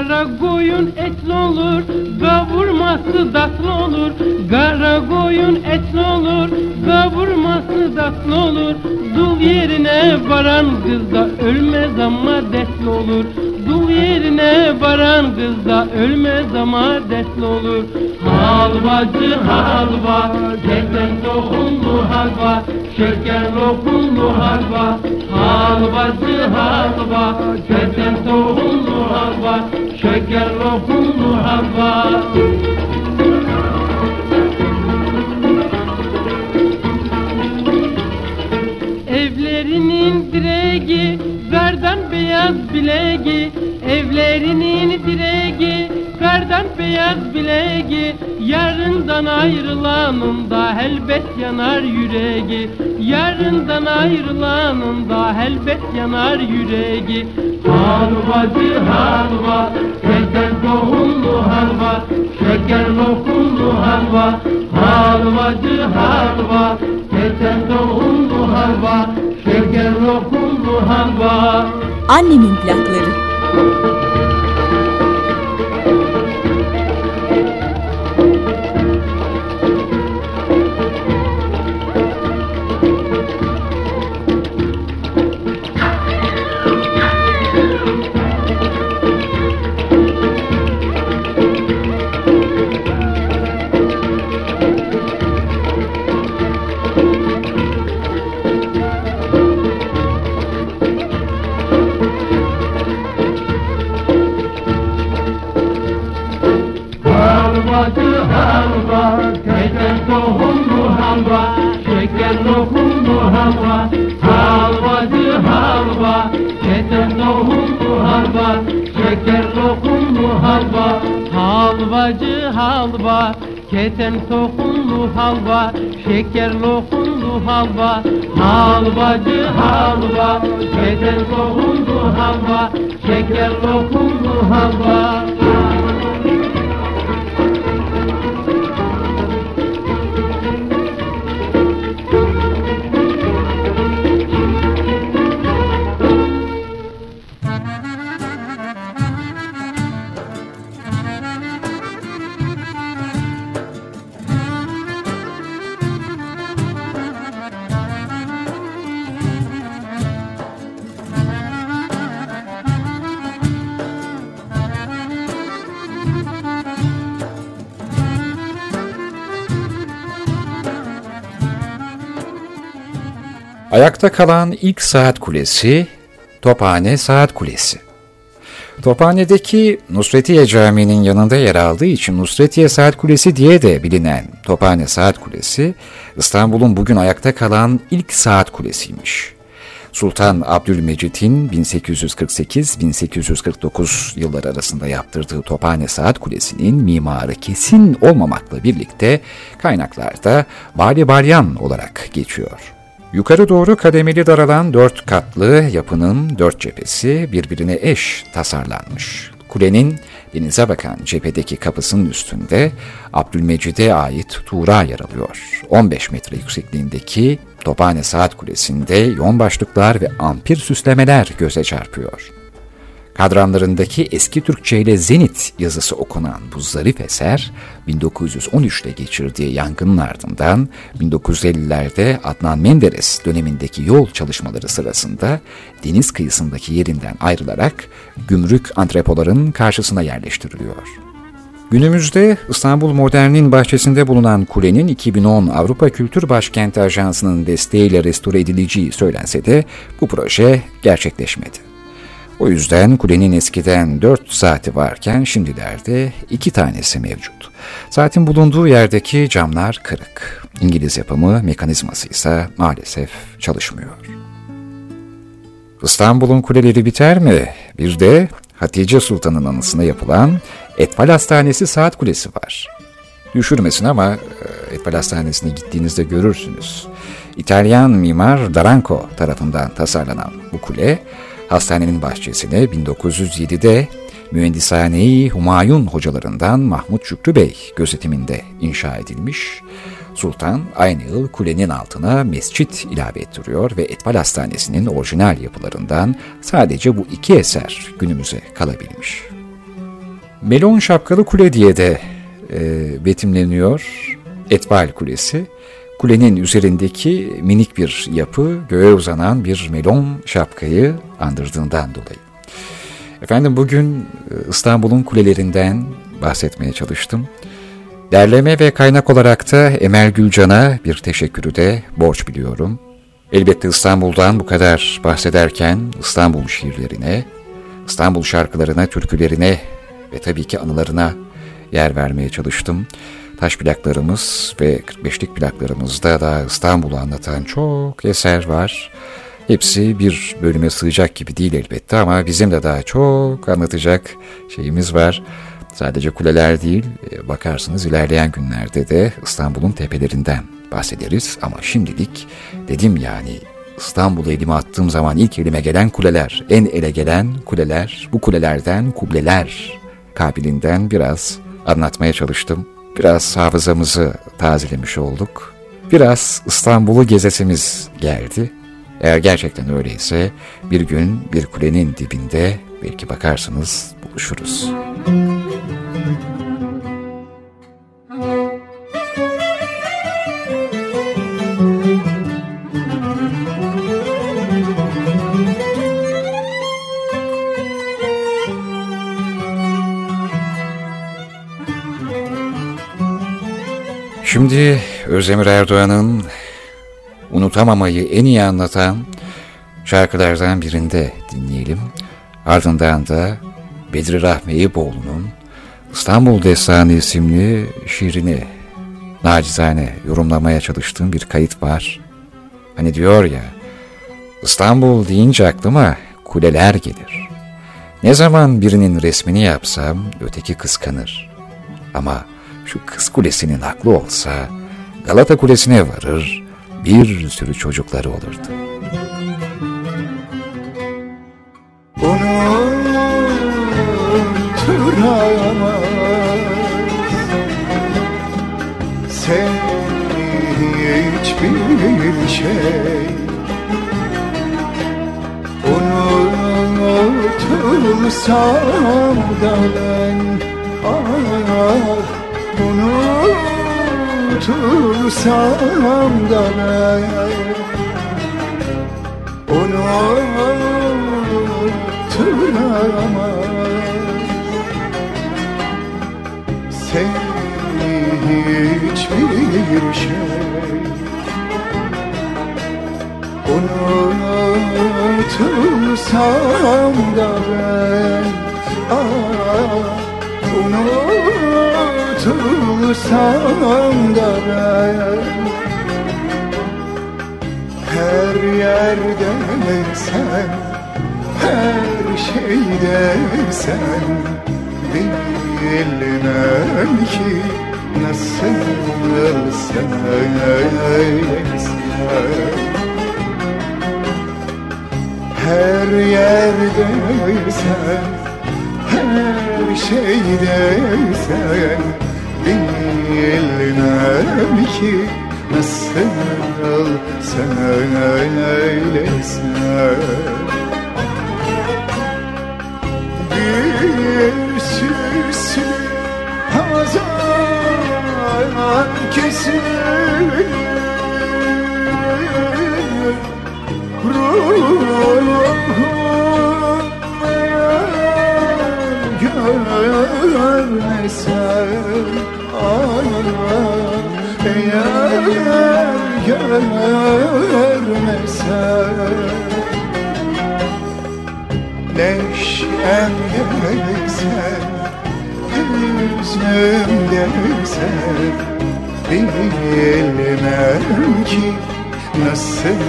Kara koyun etli olur, kavurması tatlı olur. Kara koyun etli olur, kavurması tatlı olur. Dul yerine varan kız da ölmez ama dertli olur. Dul yerine varan kız da ölmez ama dertli olur. Halvacı halva, keten tohumlu halva, şeker lokumlu halva. Halvacı halva, keten tohumlu halva, şeker lokumlu halva. Evlerinin direği kardan beyaz bileği Evlerinin direği beyaz bileği Yarından ayrılanın da elbet yanar yüreği Yarından ayrılanın da elbet yanar yüreği Halvacı halva, keten tohumlu halva Şeker lokumlu halva, halvacı halva Keten tohumlu halva, şeker lokumlu halva. Annemin plakları. Keten tohumlu halva, şeker lokumlu halva. Halvacı halva, keten tohumlu halva, şeker lokumlu halva. Ayakta kalan ilk saat kulesi Tophane Saat Kulesi. Tophane'deki Nusretiye Camii'nin yanında yer aldığı için Nusretiye Saat Kulesi diye de bilinen Tophane Saat Kulesi, İstanbul'un bugün ayakta kalan ilk saat kulesiymiş. Sultan Abdülmecit'in 1848-1849 yılları arasında yaptırdığı Tophane Saat Kulesi'nin mimarı kesin olmamakla birlikte kaynaklarda Bali Balyan olarak geçiyor. Yukarı doğru kademeli daralan dört katlı yapının dört cephesi birbirine eş tasarlanmış. Kulenin denize bakan cephedeki kapısının üstünde Abdülmecid'e ait tuğra yer alıyor. 15 metre yüksekliğindeki Tophane Saat Kulesi'nde yon başlıklar ve ampir süslemeler göze çarpıyor. Kadranlarındaki eski Türkçe ile Zenit yazısı okunan bu zarif eser 1913'te geçirdiği yangının ardından 1950'lerde Adnan Menderes dönemindeki yol çalışmaları sırasında deniz kıyısındaki yerinden ayrılarak gümrük antrepoların karşısına yerleştiriliyor. Günümüzde İstanbul Modern'in bahçesinde bulunan kulenin 2010 Avrupa Kültür Başkenti Ajansı'nın desteğiyle restore edileceği söylense de bu proje gerçekleşmedi. O yüzden kulenin eskiden 4 saati varken şimdilerde 2 tanesi mevcut. Saatin bulunduğu yerdeki camlar kırık. İngiliz yapımı mekanizması ise maalesef çalışmıyor. İstanbul'un kuleleri biter mi? Bir de Hatice Sultan'ın anısına yapılan Etfal Hastanesi Saat Kulesi var. Düşürmesin ama e, Etfal Hastanesi'ne gittiğinizde görürsünüz. İtalyan mimar Daranco tarafından tasarlanan bu kule, hastanenin bahçesine 1907'de Mühendishane-i Humayun hocalarından Mahmut Şükrü Bey gözetiminde inşa edilmiş. Sultan aynı yıl kulenin altına mescit ilave ettiriyor ve Etfal Hastanesi'nin orijinal yapılarından sadece bu iki eser günümüze kalabilmiş. Melon Şapkalı Kule diye de e, betimleniyor Etbal Kulesi. Kulenin üzerindeki minik bir yapı göğe uzanan bir melon şapkayı andırdığından dolayı. Efendim bugün e, İstanbul'un kulelerinden bahsetmeye çalıştım. Derleme ve kaynak olarak da Emel Gülcan'a bir teşekkürü de borç biliyorum. Elbette İstanbul'dan bu kadar bahsederken İstanbul şiirlerine, İstanbul şarkılarına, türkülerine ve tabii ki anılarına yer vermeye çalıştım. Taş plaklarımız ve 45'lik plaklarımızda da İstanbul'u anlatan çok eser var. Hepsi bir bölüme sığacak gibi değil elbette ama bizim de daha çok anlatacak şeyimiz var. Sadece kuleler değil, e, bakarsınız ilerleyen günlerde de İstanbul'un tepelerinden bahsederiz. Ama şimdilik dedim yani İstanbul'u elime attığım zaman ilk elime gelen kuleler, en ele gelen kuleler, bu kulelerden kubleler kabilinden biraz anlatmaya çalıştım. Biraz hafızamızı tazelemiş olduk. Biraz İstanbul'u gezesimiz geldi. Eğer gerçekten öyleyse bir gün bir kulenin dibinde belki bakarsınız buluşuruz. Şimdi Özdemir Erdoğan'ın unutamamayı en iyi anlatan şarkılardan birinde dinleyelim. Ardından da Bedri Rahmeyeboğlu'nun İstanbul Destanı isimli şiirini nacizane yorumlamaya çalıştığım bir kayıt var. Hani diyor ya, İstanbul deyince aklıma kuleler gelir. Ne zaman birinin resmini yapsam öteki kıskanır. Ama şu kız kulesinin aklı olsa Galata Kulesi'ne varır, bir sürü çocukları olurdu. Unuturamaz Seni hiçbir şey Unutursam da ben ah unutursam da ben unuturamam Seni hiçbir şey Unutursam da ben ah, unut Tutulsam da ben Her yerde sen Her şeyde sen. Bilmem ki Nasıl sen Her yerde sen Her şeyde sen bilmem ki? Nasıl sen öyleysen Bir süslü hazan kesin Ruhum görmesen Eğer görmesen Neşem gelsen Hüznüm gelsen Bilmem ki nasıl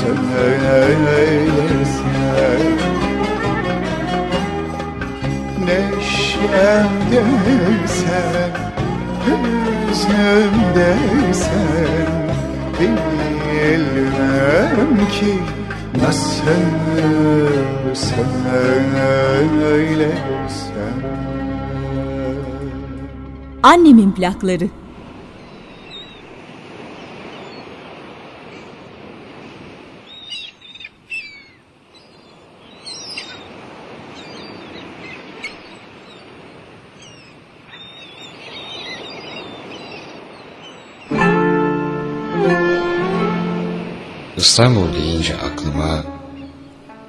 söylesen Neşem gelsen Hüznüm desen Bilmem ki nasıl söylesen Annemin plakları. İstanbul deyince aklıma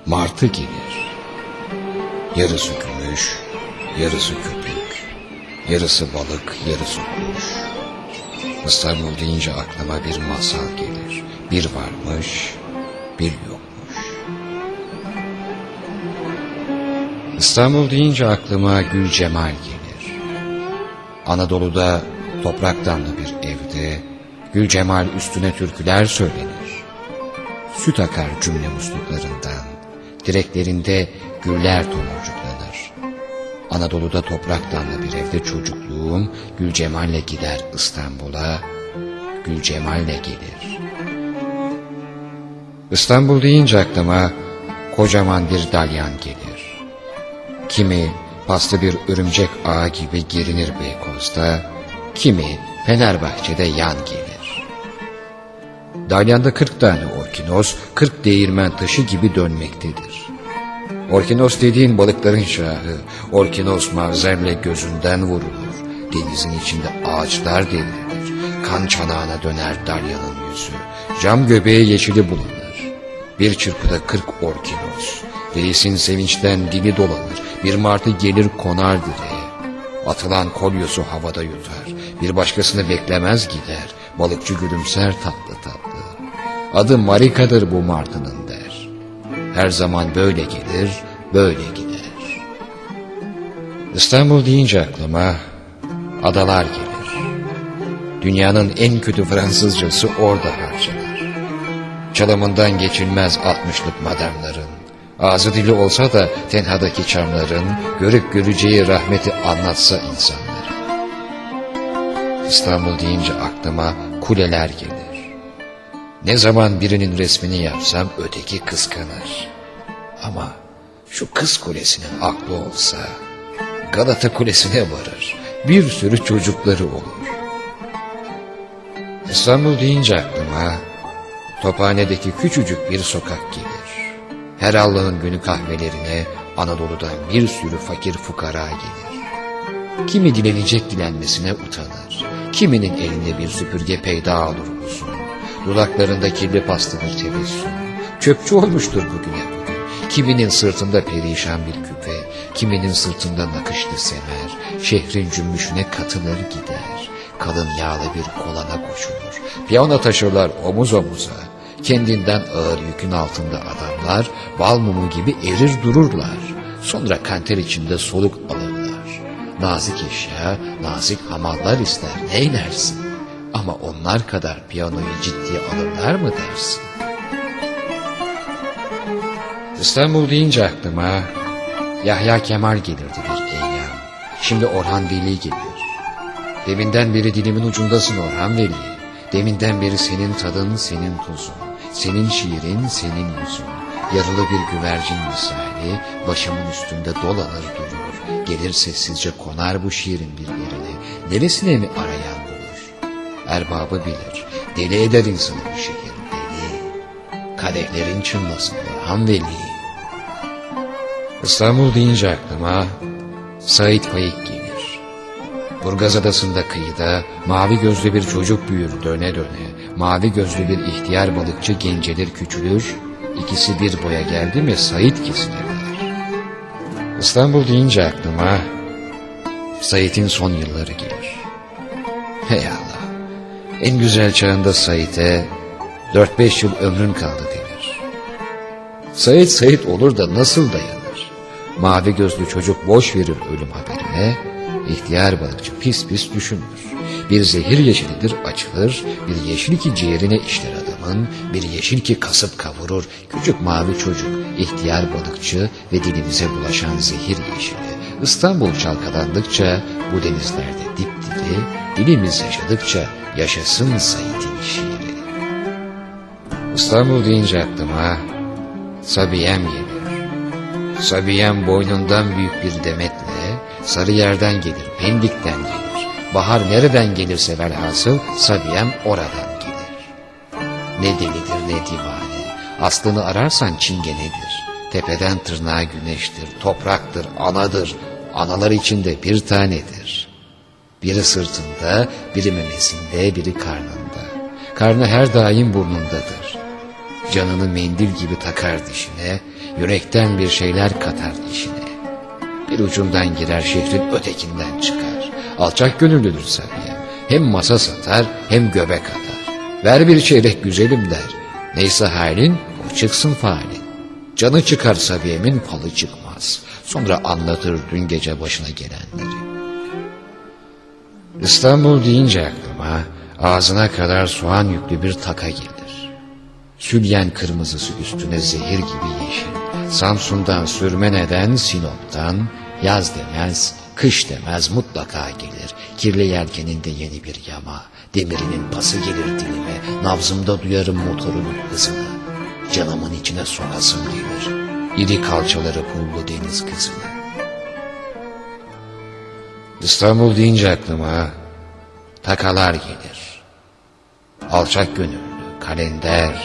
martı gelir. Yarısı gümüş, yarısı köpük, yarısı balık, yarısı kuş. İstanbul deyince aklıma bir masal gelir. Bir varmış, bir yokmuş. İstanbul deyince aklıma Gül Cemal gelir. Anadolu'da toprak damlı bir evde Gül Cemal üstüne türküler söylenir. Süt akar cümle musluklarından, direklerinde güller tomurcuklanır. Anadolu'da toprak damlı bir evde çocukluğum Gül Cemal'le gider İstanbul'a, Gül Cemal'le gelir. İstanbul deyince aklıma kocaman bir dalyan gelir. Kimi paslı bir örümcek ağı gibi gerinir Beykoz'da, kimi Fenerbahçe'de yan gelir. Dalyanda kırk tane orkinos, kırk değirmen taşı gibi dönmektedir. Orkinos dediğin balıkların şahı, orkinos mavzemle gözünden vurulur. Denizin içinde ağaçlar devrilir. Kan çanağına döner dalyanın yüzü. Cam göbeği yeşili bulanır. Bir çırpıda kırk orkinos. Reisin sevinçten dili dolanır. Bir martı gelir konar direğe. Atılan kolyosu havada yutar. Bir başkasını beklemez gider. Balıkçı gülümser tatlı tatlı. Adı Marika'dır bu martının der. Her zaman böyle gelir, böyle gider. İstanbul deyince aklıma adalar gelir. Dünyanın en kötü Fransızcası orada harcanır. Çalımından geçilmez altmışlık madamların, ağzı dili olsa da tenhadaki çamların, görüp göreceği rahmeti anlatsa insanların. İstanbul deyince aklıma kuleler gelir. Ne zaman birinin resmini yapsam öteki kıskanır. Ama şu kız kulesinin aklı olsa Galata kulesine varır. Bir sürü çocukları olur. İstanbul deyince aklıma Tophane'deki küçücük bir sokak gelir. Her Allah'ın günü kahvelerine Anadolu'dan bir sürü fakir fukara gelir. Kimi dilenecek dilenmesine utanır. Kiminin elinde bir süpürge peyda olur uzun. Dudaklarında kirli paslanır tebessüm. Çöpçü olmuştur bugüne bugün. Kiminin sırtında perişan bir küpe, kiminin sırtında nakışlı semer. Şehrin cümbüşüne katılır gider. Kalın yağlı bir kolana koşulur. Piyano taşırlar omuz omuza. Kendinden ağır yükün altında adamlar bal mumu gibi erir dururlar. Sonra kanter içinde soluk alırlar. Nazik eşya, nazik hamallar ister neylersin? Ama onlar kadar piyanoyu ciddiye alırlar mı dersin? İstanbul deyince aklıma Yahya Kemal gelirdi bir eyyam. Şimdi Orhan Veli gelir. Deminden beri dilimin ucundasın Orhan Veli. Deminden beri senin tadın, senin tuzun. Senin şiirin, senin yüzün. Yarılı bir güvercin misali başımın üstünde dolanır durur. Gelir sessizce konar bu şiirin bir yerine. Neresine mi arayan? Erbabı bilir. Deli eder insanı bu şiir. Deli. Kadehlerin çınlasın Orhan Veli. İstanbul deyince aklıma Said Faik gelir. Burgaz Adası'nda kıyıda mavi gözlü bir çocuk büyür döne döne. Mavi gözlü bir ihtiyar balıkçı gencelir küçülür. İkisi bir boya geldi mi Said kesilirler. İstanbul deyince aklıma Sait'in son yılları gelir. Hey Allah, en güzel çağında Sait'e 4-5 yıl ömrün kaldı denir. Sait Sait olur da nasıl dayanır? Mavi gözlü çocuk boş verir ölüm haberine, ihtiyar balıkçı pis pis düşünür. Bir zehir yeşilidir açılır, bir yeşil ki ciğerine işler adamın, bir yeşil ki kasıp kavurur, küçük mavi çocuk, ihtiyar balıkçı ve dilimize bulaşan zehir yeşili. İstanbul çalkalandıkça bu denizlerde dipdiri, dilimiz yaşadıkça yaşasın Said'in şiiri. İstanbul deyince aklıma Sabiyem gelir. Sabiyem boynundan büyük bir demetle, sarı yerden gelir, Pendik'ten gelir. Bahar nereden gelirse velhasıl Sabiyem oradan gelir. Ne delidir ne divane, aslını ararsan çingenedir. Tepeden tırnağa güneştir, topraktır, anadır, analar içinde bir tanedir. Biri sırtında, biri memesinde, biri karnında. Karnı her daim burnundadır. Canını mendil gibi takar dişine, yürekten bir şeyler katar dişine. Bir ucundan girer şehrin ötekinden çıkar. Alçak gönüllüdür Sabiye. Hem masa satar hem göbek atar. Ver bir çeyrek güzelim der. Neyse halin o çıksın falin. Canı çıkar Sabiye'min falı çıkmaz. Sonra anlatır dün gece başına gelenleri. İstanbul deyince aklıma ağzına kadar soğan yüklü bir taka gelir. Sülyen kırmızısı üstüne zehir gibi yeşil. Samsun'dan Sürmene'den Sinop'tan yaz demez, kış demez mutlaka gelir. Kirli yelkeninde yeni bir yama, demirinin pası gelir dilime. Nabzımda duyarım motorunun hızını. Canımın içine sokasım gelir. İri kalçaları pullu deniz kızını. İstanbul deyince aklıma takalar gelir. Alçak gönüllü, kalender,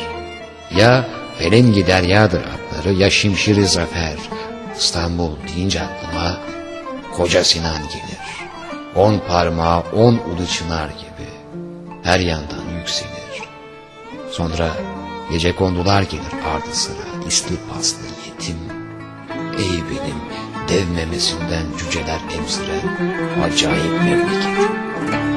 ya Ferengi Derya'dır adları ya Şimşiri Zafer. İstanbul deyince aklıma Koca Sinan gelir. On parmağı on ulu çınar gibi her yandan yükselir. Sonra gece kondular gelir ardı sıra isli paslı yetim. Ey benim dev memesinden cüceler emziren acayip memleketim.